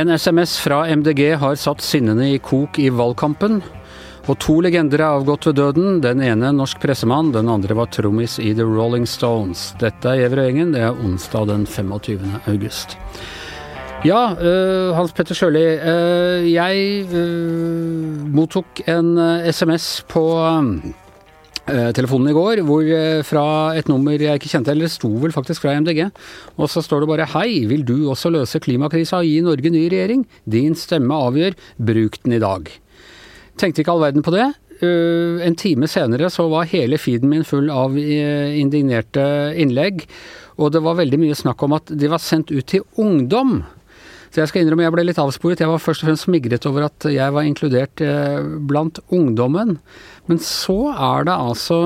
En SMS fra MDG har satt sinnene i kok i valgkampen. Og to legender er avgått ved døden. Den ene norsk pressemann, den andre var trommis i The Rolling Stones. Dette er og. Det er onsdag den 25. august. Ja, uh, Hans Petter Sjøli. Uh, jeg uh, mottok en SMS på telefonen i går, hvor fra et nummer jeg ikke kjente, eller det sto vel faktisk fra MDG, og så står det bare 'Hei, vil du også løse klimakrisa og gi Norge ny regjering? Din stemme avgjør, bruk den i dag'. Tenkte ikke all verden på det. Uh, en time senere så var hele feeden min full av indignerte innlegg. Og det var veldig mye snakk om at de var sendt ut til ungdom. Så jeg skal innrømme jeg ble litt avsporet. Jeg var først og fremst smigret over at jeg var inkludert uh, blant ungdommen. Men så er det altså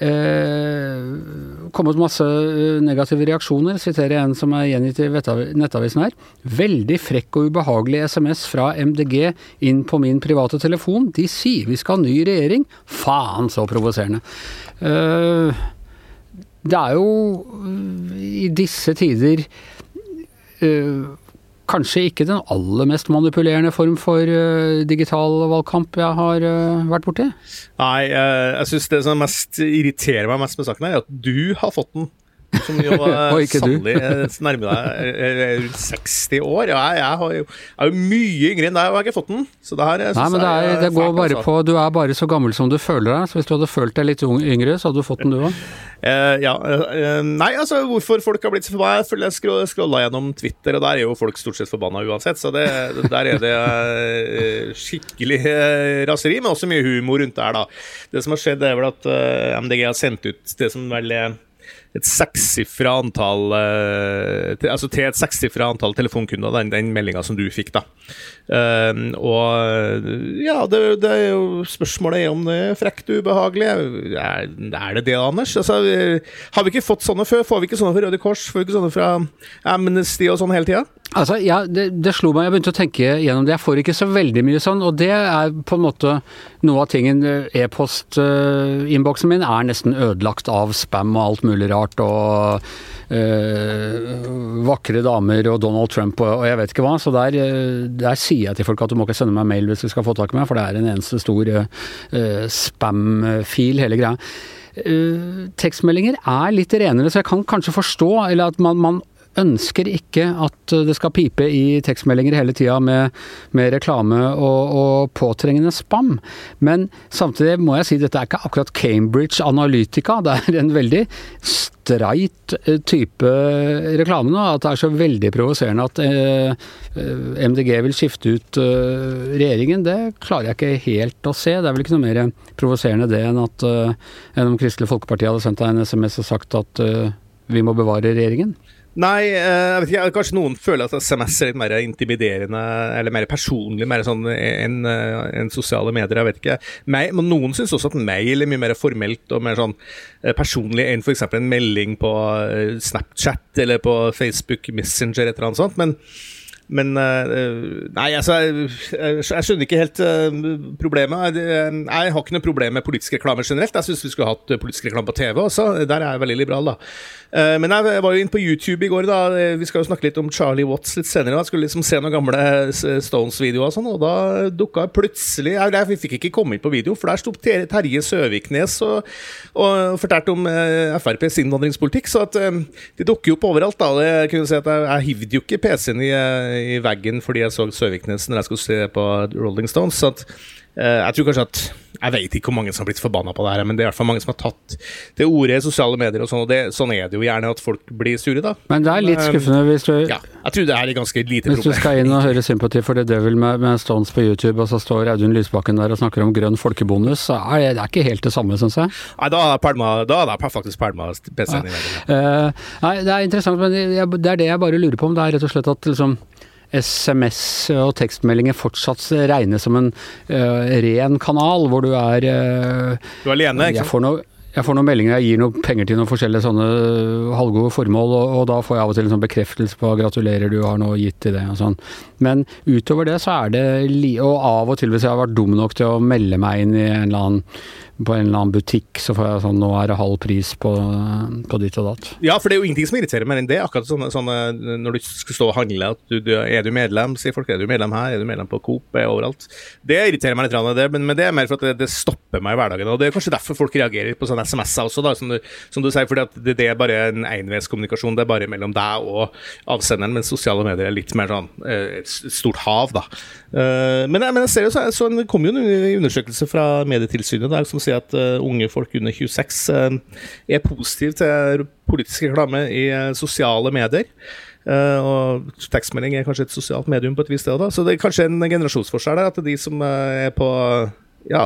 eh, kommet masse eh, negative reaksjoner. Siterer en som er gjengitt i Nettavisen her. Veldig frekk og ubehagelig SMS fra MDG inn på min private telefon. De sier vi skal ha ny regjering. Faen så provoserende. Eh, det er jo eh, i disse tider eh, kanskje ikke den aller mest manipulerende form for uh, digital valgkamp jeg har uh, vært borti? Nei, uh, jeg syns det som mest irriterer meg mest med saken, er at du har fått den. Som jo sannelig nærmer deg rundt 60 år. Ja, jeg, jeg, har jo, jeg, er jo mye yngre enn deg og har ikke fått den. Så det her Nei, men det, er, det går bare altså. på Du er bare så gammel som du føler deg. Så hvis du hadde følt deg litt yngre, så hadde du fått den du òg. Uh, ja, uh, nei, altså hvorfor folk har blitt så forbanna Jeg føler jeg scrolla gjennom Twitter, og der er jo folk stort sett forbanna uansett. Så det, der er det uh, skikkelig raseri, men også mye humor rundt det her, da. Det som har skjedd, er vel at MDG har sendt ut det som vel er et sekssifra antall uh, til, Altså til et sekssifra antall telefonkunder, den, den meldinga som du fikk, da. Uh, og ja, det, det, er jo spørsmålet er om det er frekt ubehagelig. Er, er det det, Anders? Altså, har vi ikke fått sånne før? Får vi ikke sånne fra Røde Kors? Får vi ikke sånne fra Amnesty og sånn hele tida? Altså, ja, det, det, slo meg, jeg begynte å tenke gjennom det. Jeg får ikke så veldig mye sånn, og det er på en måte noe av tingen. E-postinnboksen min er nesten ødelagt av spam og alt mulig rart, og øh, vakre damer og Donald Trump og, og, jeg vet ikke hva. Så der, der, sier jeg til folk at du må ikke sende meg mail hvis du skal få tak i meg, for det er en eneste stor øh, spam-fil, hele greia. Uh, tekstmeldinger er litt renere, så jeg kan kanskje forstå eller at man, man ønsker ikke at det skal pipe i tekstmeldinger hele tida med, med, reklame og, og, påtrengende spam. Men samtidig må jeg si dette er ikke akkurat Cambridge Analytica. Det er en veldig streit eh, type reklame nå. At det er så veldig provoserende at eh, MDG vil skifte ut eh, regjeringen, det klarer jeg ikke helt å se. Det er vel ikke noe mer provoserende det enn at eh, enn om Kristelig Folkeparti hadde sendt deg en SMS og sagt at eh, vi må bevare regjeringen. Nei, eh, jeg vet ikke. Kanskje noen føler at SMS er litt mer intimiderende eller mer personlig mer sånn enn en sosiale medier. Jeg vet ikke. Men noen syns også at mail er mye mer formelt og mer sånn eh, personlig enn f.eks. en melding på eh, Snapchat eller på Facebook Messenger, et eller annet sånt. Men men Nei, altså Jeg, jeg skjønner ikke helt problemet. Jeg, har ikke noe problem med politisk reklame generelt. Jeg syns vi skulle hatt politisk reklame på TV også. Der er jeg veldig liberal, da. Eh, men jeg var jo inne på YouTube i går. da eh, Vi skal jo snakke litt om Charlie Watts litt senere. Jeg skulle liksom se noen gamle Stones-videoer, og sånn Og da dukka plutselig jeg fikk ikke komme inn på video, for der sto Terje Søviknes og, og fortalte om eh, FrPs innvandringspolitikk. Så at de dukker jo opp overalt. da Jeg kunne si at jeg, jeg hivde jo ikke PC-en i, i, veggen fordi jeg så Søviknes når jeg skulle se på Rolling Stones. At jeg tror kanskje at Jeg vet ikke hvor mange som har blitt forbanna på det her, men det er i hvert fall mange som har tatt det ordet i sosiale medier og sånn, og det, sånn er det jo gjerne at folk blir sure, da. Men det er litt eh, skuffende hvis du Ja, jeg tror det er ganske lite problem. Hvis du skal inn og høre sympati for det Devil med, med Stones på YouTube, og så står Audun Lysbakken der og snakker om grønn folkebonus, så er det, ikke helt det samme, syns jeg. Nei, da er det faktisk pælma PC-en ja. i verden. Uh, nei, det er interessant, men det er det jeg bare lurer på om. Det er rett og slett at liksom SMS og tekstmeldinger fortsatt regnes som en uh, ren kanal, hvor du er uh, Du er alene, ikke sant? Jeg får noen meldinger, jeg gir noen penger til noen forskjellige sånne halvgode formål, og, og da får jeg av og til en sånn bekreftelse på 'gratulerer, du har nå gitt til det' og sånn. Men utover det så er det Og av og til hvis jeg har vært dum nok til å melde meg inn i en eller annen på en eller annen butikk så får jeg sånn Nå er det halv pris på, på ditt og datt. Ja, for det er jo ingenting som irriterer mer enn det. Akkurat sånne, sånne når du skal stå og handle, at du, du, er du medlem, sier folk. Er du medlem her? Er du medlem på Coop? Er overalt. Det irriterer meg litt, det, men, men, det er mer for at det, det, stopper meg i hverdagen. Og det er kanskje derfor folk reagerer på sånne SMS-er også, da, som du, som du sier. at det, det, er bare en enveiskommunikasjon. Det er bare mellom deg og avsenderen, mens sosiale medier er litt mer sånn eh, et stort hav, da. Uh, men, men, jeg ser jo så, så kom jo en undersøkelse fra Medietilsynet der som sier at uh, unge folk under 26 uh, eh, er positive til politisk reklame i sosiale medier. og tekstmelding er kanskje et sosialt medium på et visst sted. Da. Så det er kanskje en generasjonsforskjell der, at de som er på ja,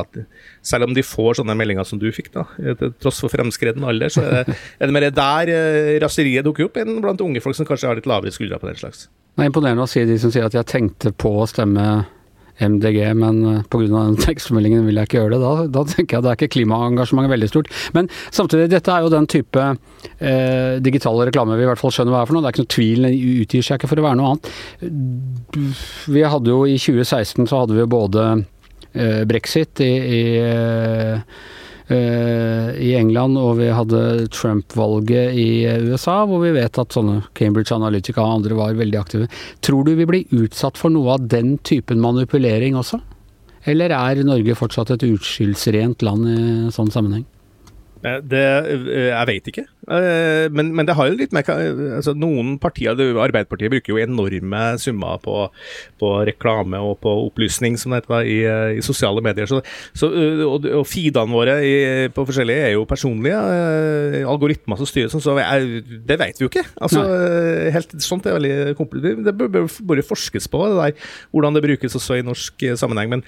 selv om de får sånne meldinger som du fikk, da, til tross for fremskreden alder, så er det, er det mer der raseriet dukker opp, enn blant unge folk som kanskje har litt lavere skuldre på den slags. Det er imponerende å si de som sier at jeg tenkte på å stemme MDG, men eh, pga. den tekstmeldingen vil jeg ikke gjøre det. Da, da tenker jeg at det er ikke klimaengasjementet veldig stort. Men samtidig, dette er jo den type eh, digitale reklame vi i hvert fall skjønner hva er for noe. Det er ikke noe tvil, den utgir seg ikke for å være noe annet. Vi hadde jo i 2016 så hadde vi både eh, brexit i, i Eh, i England, og vi hadde Trump-valget i USA, hvor vi vet at sånne Cambridge Analytica og andre var veldig aktive. Tror du vi blir utsatt for noe av den typen manipulering også? Eller er Norge fortsatt et uskyldsrent land i sånn sammenheng? Eh, det, eh, jeg vet ikke. Eh, men, men, det har jo litt mer altså Noen partier, Arbeiderpartiet bruker jo enorme summer på, på reklame og på opplysning, som det heter, i, i sosiale medier. Så, så, og, og feedene våre i, på forskjellige er jo personlige. Algoritmer som styrer sånn, så jeg, det vet vi jo ikke. Altså, helt, sånt er veldig komplisert. Det bør bare forskes på, det der, hvordan det brukes også i norsk sammenheng. men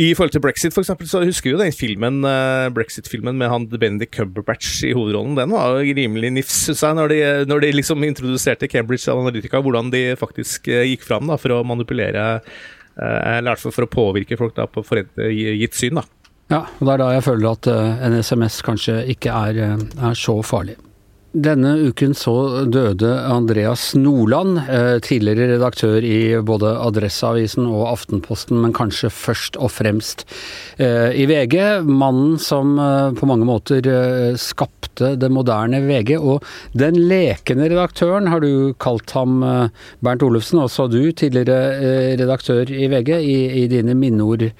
i forhold til brexit, for eksempel, så husker vi jo den filmen, uh, brexit-filmen med han Benedict Cumberbatch i hovedrollen. Den var rimelig nifs, syns jeg, når de, når de, liksom introduserte Cambridge Analytica. Hvordan de faktisk uh, gikk fram da, for å manipulere, uh, eller for, for å påvirke folk da, på gitt syn. da. Ja, og det er da jeg føler at en SMS kanskje ikke er, er så farlig. Denne uken så døde Andreas Norland, eh, tidligere redaktør i både Adresseavisen og Aftenposten, men kanskje først og fremst eh, i VG. Mannen som eh, på mange måter skapte det moderne VG. Og den lekende redaktøren har du kalt ham, Bernt Olufsen, også du, tidligere redaktør i VG, i, i dine minneord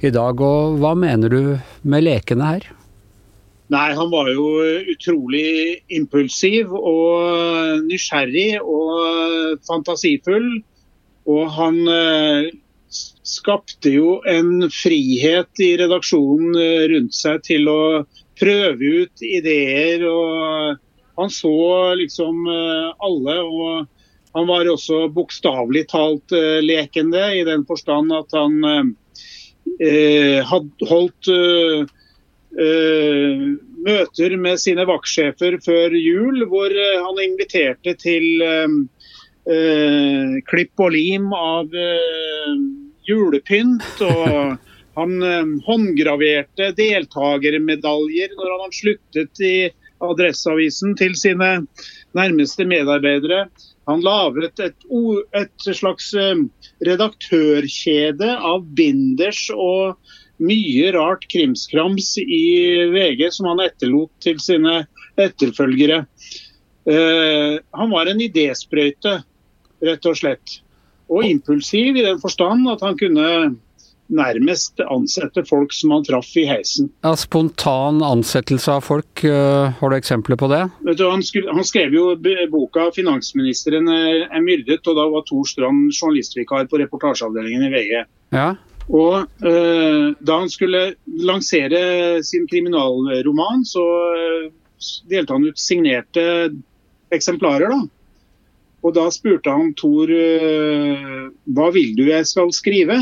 i dag. Og hva mener du med lekende her? Nei, han var jo utrolig impulsiv og nysgjerrig og fantasifull. Og han eh, skapte jo en frihet i redaksjonen eh, rundt seg til å prøve ut ideer. og Han så liksom eh, alle. og Han var også bokstavelig talt lekende i den forstand at han eh, hadde holdt Uh, møter med sine vaktsjefer før jul, hvor uh, han inviterte til uh, klipp og lim av julepynt. og Han håndgraverte deltakermedaljer når han sluttet i Adresseavisen til sine nærmeste medarbeidere. Han laget et, et slags redaktørkjede av binders og mye rart krimskrams i VG som han etterlot til sine etterfølgere. Uh, han var en idésprøyte, rett og slett. Og impulsiv i den forstand at han kunne nærmest ansette folk som han traff i heisen. Ja, Spontan ansettelse av folk, uh, har du eksempler på det? Du, han, skulle, han, skrev jo boka 'Finansministeren er myrdet', og da var Tor Strand journalistvikar på reportasjeavdelingen i VG. Ja. Og eh, Da han skulle lansere sin kriminalroman, så eh, delte han ut signerte eksemplarer. da. Og Da spurte han Tor eh, hva vil du jeg skal skrive?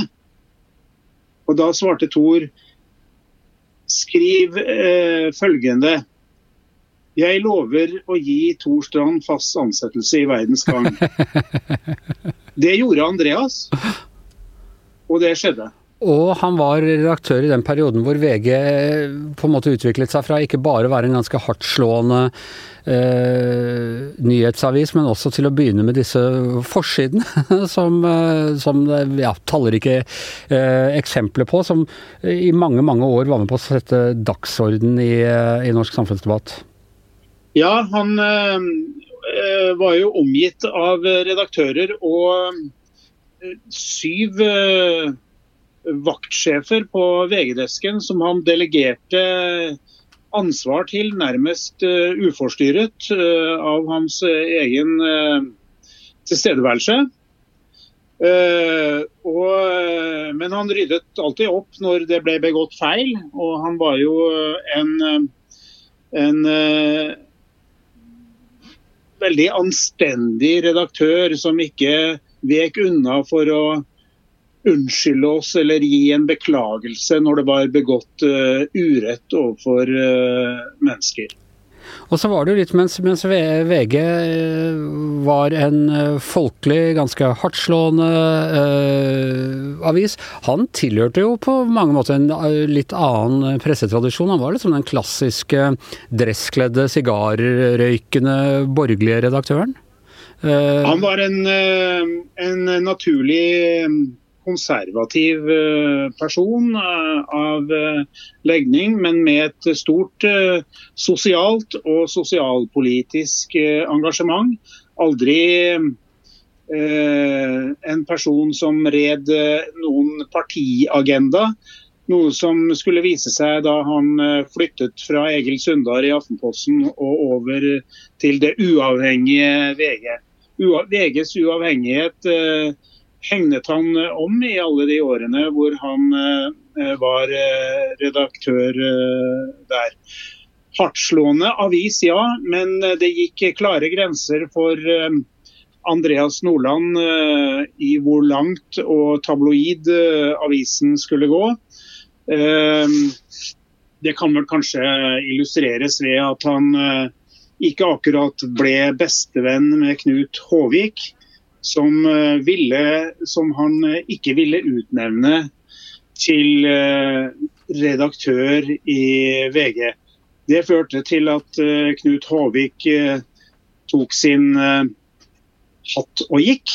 Og Da svarte Tor skriv eh, følgende. Jeg lover å gi Tor Strand fast ansettelse i Verdens Gang. Det gjorde Andreas. Og det skjedde. Og han var redaktør i den perioden hvor VG på en måte utviklet seg fra ikke bare å være en ganske hardtslående eh, nyhetsavis, men også til å begynne med disse forsidene, som, eh, som ja, tallrike eh, eksempler på, som i mange, mange år var med på å sette dagsorden i, eh, i norsk samfunnsdebatt. Ja, han eh, var jo omgitt av redaktører og syv øh, vaktsjefer på VG-desken som han delegerte ansvar til nærmest uh, uforstyrret uh, av hans uh, egen tilstedeværelse. Og, men han ryddet alltid opp når det ble begått feil, og han var jo en, en veldig anstendig redaktør som ikke vek unna for å unnskylde oss eller gi en beklagelse når det var begått uh, urett overfor uh, mennesker. Og så var det jo litt mens, mens VG eh, var en folkelig, ganske hardtslående uh, avis. Han tilhørte jo på mange måter en litt annen pressetradisjon. Han var liksom den klassiske dresskledde, sigarrøykende borgerlige redaktøren. Han var en, en naturlig konservativ eh, person eh, av eh, legning, men med et stort sosialt og sosialpolitisk engasjement. Aldri en person som red noen partiagenda. Noe som skulle vise seg da han flyttet fra Egil Sundar i Aftenposten og over til det uavhengige VG. VGs uavhengighet hegnet han eh, om i alle de årene hvor han eh, var eh, redaktør der. Hardtslående avis, ja, men det gikk klare grenser for Andreas Nordland i hvor langt og tabloid avisen skulle gå. Det kan vel kanskje illustreres ved at han ikke akkurat ble bestevenn med Knut Håvik som, eh, ville, som han eh, ikke ville utnevne til eh, redaktør i VG. Det førte til at Knut Håvik tok sin hatt og gikk.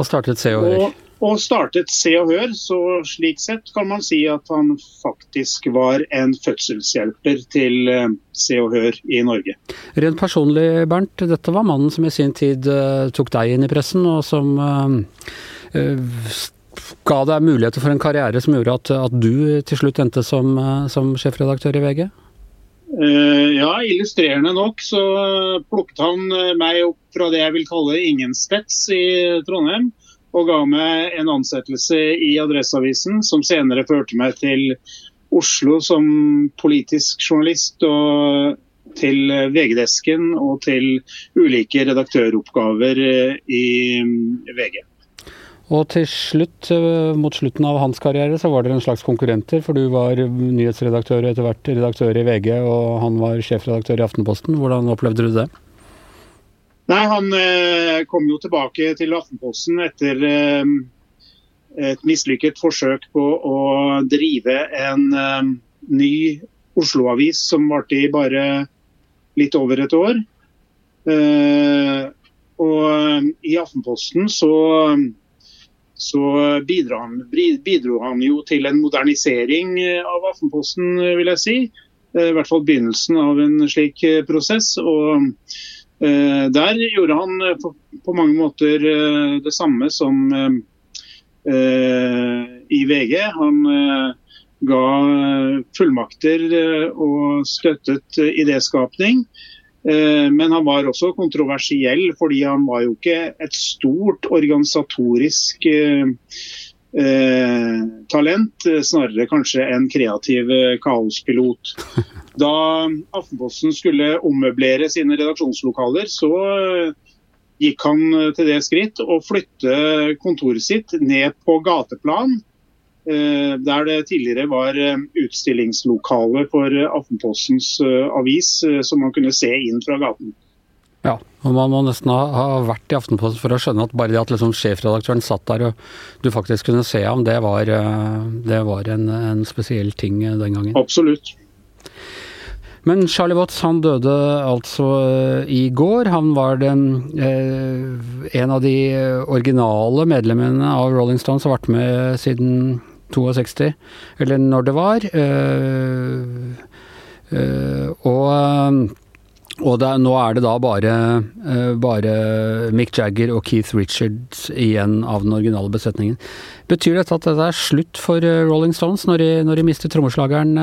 Og startet Se og Hør og startet Se og Hør. Så slik sett kan man si at han faktisk var en fødselshjelper til eh, Se og Hør i Norge. Rent personlig, Bernt, dette var mannen som i sin tid uh, tok deg inn i pressen, og som uh, ga deg muligheter for en karriere som gjorde at, at du til slutt endte som, som sjefredaktør i VG? ja, illustrerende nok så plukket han meg opp fra det jeg vil kalle ingensteds i Trondheim og ga meg en ansettelse i Adresseavisen, som senere førte meg til Oslo som politisk journalist og til VG-desken og til ulike redaktøroppgaver eh, i mm, VG. Og til slutt, eh, mot slutten av hans karriere, så var dere en slags konkurrenter, for du var nyhetsredaktør og etter hvert redaktør i VG, og han var sjefredaktør i Aftenposten. Hvordan opplevde du det? Nei, Han eh, kom jo tilbake til Aftenposten etter eh, et mislykket forsøk på å drive en eh, ny Oslo-avis som varte i bare litt over et år. Og i Aftenposten så, så bidro, han, bidro, han, jo til en modernisering av Aftenposten, vil jeg si. I hvert fall begynnelsen av en slik prosess. og der gjorde han eh, på mange måter eh, det samme som i VG. Han ga fullmakter og støttet idéskapning. Men han var også kontroversiell, fordi han var jo ikke et stort organisatorisk eh, talent, snarere kanskje en kreativ kaospilot. Da Aftenposten skulle ommøblere sine redaksjonslokaler, så eh, gikk han eh, til det skritt å flytte kontoret sitt ned på gateplan. Eh, der det tidligere var utstillingslokale for Aftenpostens avis, som man kunne se inn fra gaten. Ja, og man må nesten ha, vært i Aftenposten for å skjønne at bare det at liksom sjefredaktøren satt der og du faktisk kunne se ham, det var, det var en, en, spesiell ting den gangen. Absolutt. Men Charlie Watts han døde altså eh, i går. Han var den, eh, en av de originale medlemmene av Rolling Stones som har vært med siden 62, eller når det var. Eh, eh, og og det, nå er det da bare, bare, Mick Jagger og Keith Richards igjen av den originale besetningen. Betyr dette at dette er slutt for Rolling Stones når de, når de mister trommeslageren?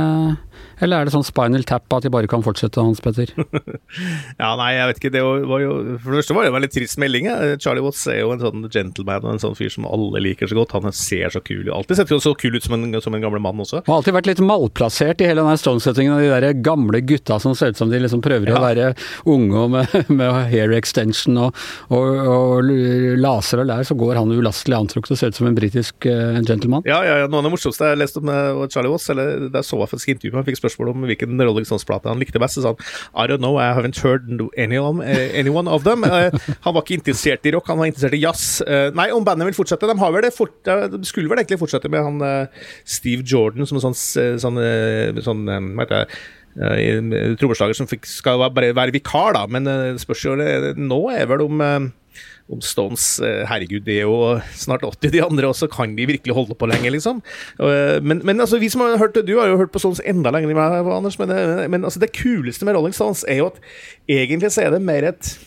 Eller er det sånn spinal tap at de bare kan fortsette, Hans Petter? ja, nei, jeg vet ikke. Det var jo, for det første var det en veldig trist melding. Charlie Watts er jo en sånn gentleman og en sånn fyr som alle liker så godt. Han ser så kul ut. Alltid sett så kul ut som en, som en gamle mann også. Han har alltid vært litt malplassert i hele den Stones-settingen av de der gamle gutta som ser ut som de liksom prøver ja. å være unge og med, med hair extension og, og, og, laser og lær, så går han ulastelig antrukket og ser ut som en britisk uh, gentleman. Ja, ja, ja, noe av det morsomste jeg leste om uh, Charlie Watts, eller der så jeg faktisk intervjuet med fikk spørsmål om hvilken Rolling Stones-plate han likte best. Så sa han I don't know, I haven't heard anyone, of, anyone of them. Uh, han var ikke interessert i rock, han var interessert i jazz. Uh, nei, om bandet vil fortsette De har vel det fort, de skulle vel egentlig fortsette med han Steve Jordan som en sånn, sånn, sånn hva heter det trommeslager som fikk, skal bare være vikar, da. Men uh, spørsmålet nå er vel om om Stones eh, Herregud, det er jo snart 80, de andre også. Kan de virkelig holde på lenge, liksom? Eh, men, men altså, vi som har hørt det, Du har jo hørt på Stones enda lenger enn meg, Anders. Men, eh, men altså, det kuleste med Rolling Stones er jo at egentlig så er det mer et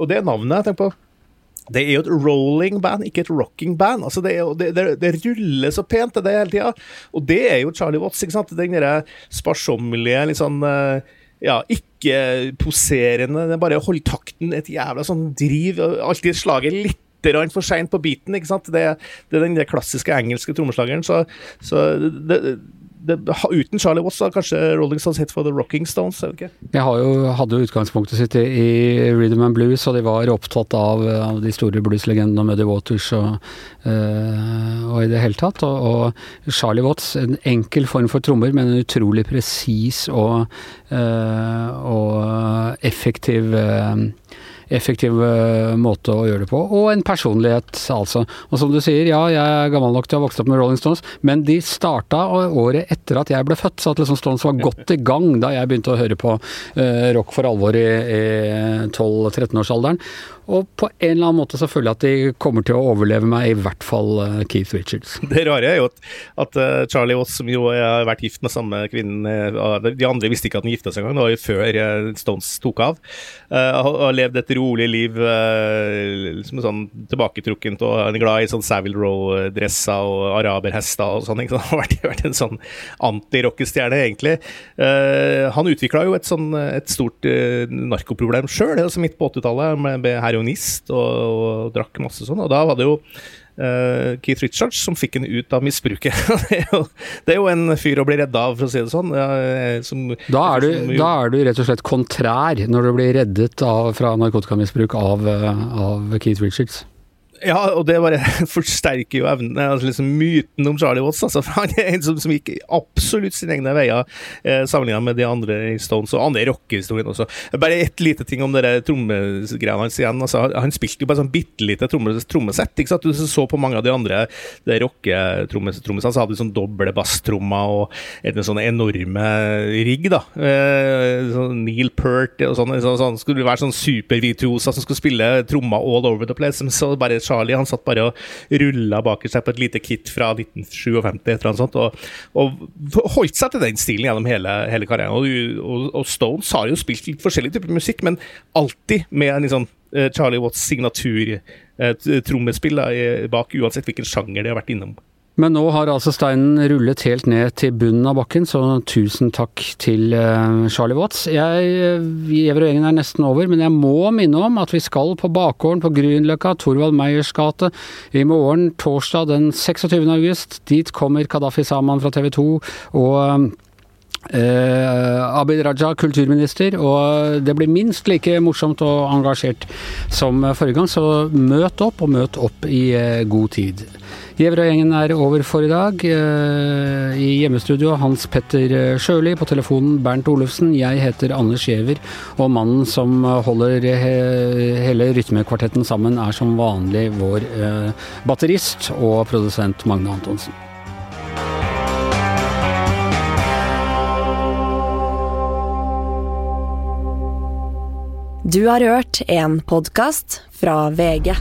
Og det er navnet jeg tenker på. Det er jo et rolling band, ikke et rocking band. Altså det, er, det, det, det, ruller så pent, det det hele tida. Og det er jo Charlie Watts. ikke sant? Den sparsommelige, litt sånn ja, ja, ikke-poserende. Det er bare holde takten, et jævla sånn driv. Alltid slaget litt for seint på beaten. ikke sant? Det, det er den klassiske engelske trommeslageren. Så, så det, det, uten Charlie Watts har kanskje Rolling Stones hett for The Rocking Stones? Jeg, jeg jo, hadde jo utgangspunktet sitt i Rhythm and Blues, og de var opptatt av, av de store blueslegendene Muddy Waters og, øh, og, i det hele tatt. Og, og, Charlie Watts, en enkel form for trommer, men en utrolig presis og, øh, og effektiv uh, effektiv eh, måte å gjøre det på. Og en personlighet, altså. Og som du sier, ja, jeg er gammel nok til å ha vokst opp med Rolling Stones, men de starta året etter at jeg ble født, så at liksom Stones var godt i gang da jeg begynte å høre på uh, rock for alvor i 12-13-årsalderen. Og på en eller annen måte så føler jeg at de kommer til å overleve meg, i hvert fall uh, Keith Richards. Det rare er jo at, at uh, Charlie Watts, som jo har vært gift med samme kvinnen uh, De andre visste ikke at han gifta seg engang, det var jo før Stones tok av. har levd et rolig liv, liksom sånn tilbaketrukkent og glad i sånn Savile Row-dresser og araberhester og sånn. Han har vært, en sånn anti-rockestjerne, egentlig. han utvikla jo et, sånn, et stort narkoproblem sjøl, altså midt på 80-tallet, med, med heroinist og, og, drakk masse sånn. Og da var det jo uh, Keith Richards som fikk henne ut av misbruket. det, er jo, det, er jo, en fyr å bli redda av, for å si det sånn. Som, da, er du, som, da, er du, rett og slett kontrær når du blir reddet av, fra narkotikamisbruk av, eh, av Keith Richards. Ja, og det bare forsterker jo evnen, altså liksom myten om Charlie Watts. Altså, for han er en som, som gikk absolutt sine egne veier, eh, sammenlignet med de andre i Stones og andre rockehistorien også. Bare ett lite ting om det trommegreiene hans igjen. Altså, han spilte jo bare sånn bitte lite trommesett. ikke sant? Du så på mange av de andre rocketrommesettene, så hadde de sånn doble basstrommer og en sånne enorme rigg, da. Eh, sånn Neil Peart og sånn. sånn, sånn skulle være sånn supervirtuoser som skulle spille trommer all over the place. Men så bare Charlie han satt bare og rulla bak seg på et lite kit fra 1957 eller noe sånt, og, og holdt seg til den stilen gjennom hele, hele karrieren. Og, og, og, Stones har jo spilt litt forskjellig typer musikk, men alltid med en liksom Charlie Watts signatur eh, bak, uansett hvilken sjanger de har vært innom. Men nå har altså steinen rullet helt ned til bunnen av bakken, så tusen takk til uh, Charlie Watts. Jeg, Evalueringen er nesten over, men jeg må minne om at vi skal på bakgården på Grünerløkka, Thorvald Meyers gate, i morgen torsdag den 26. august. Dit kommer Kadafi Saman fra TV 2 og Eh, Abid Raja, kulturminister, og det blir minst like morsomt og engasjert som forrige gang, så møt opp, og møt opp i eh, god tid. Gjevrøy-gjengen er over for i dag. Eh, I hjemmestudio Hans Petter Sjøli, på telefonen Bernt Olufsen. Jeg heter Anders Giæver, og mannen som holder he hele rytmekvartetten sammen, er som vanlig vår eh, batterist og produsent Magne Antonsen. Du har hørt en podkast fra VG.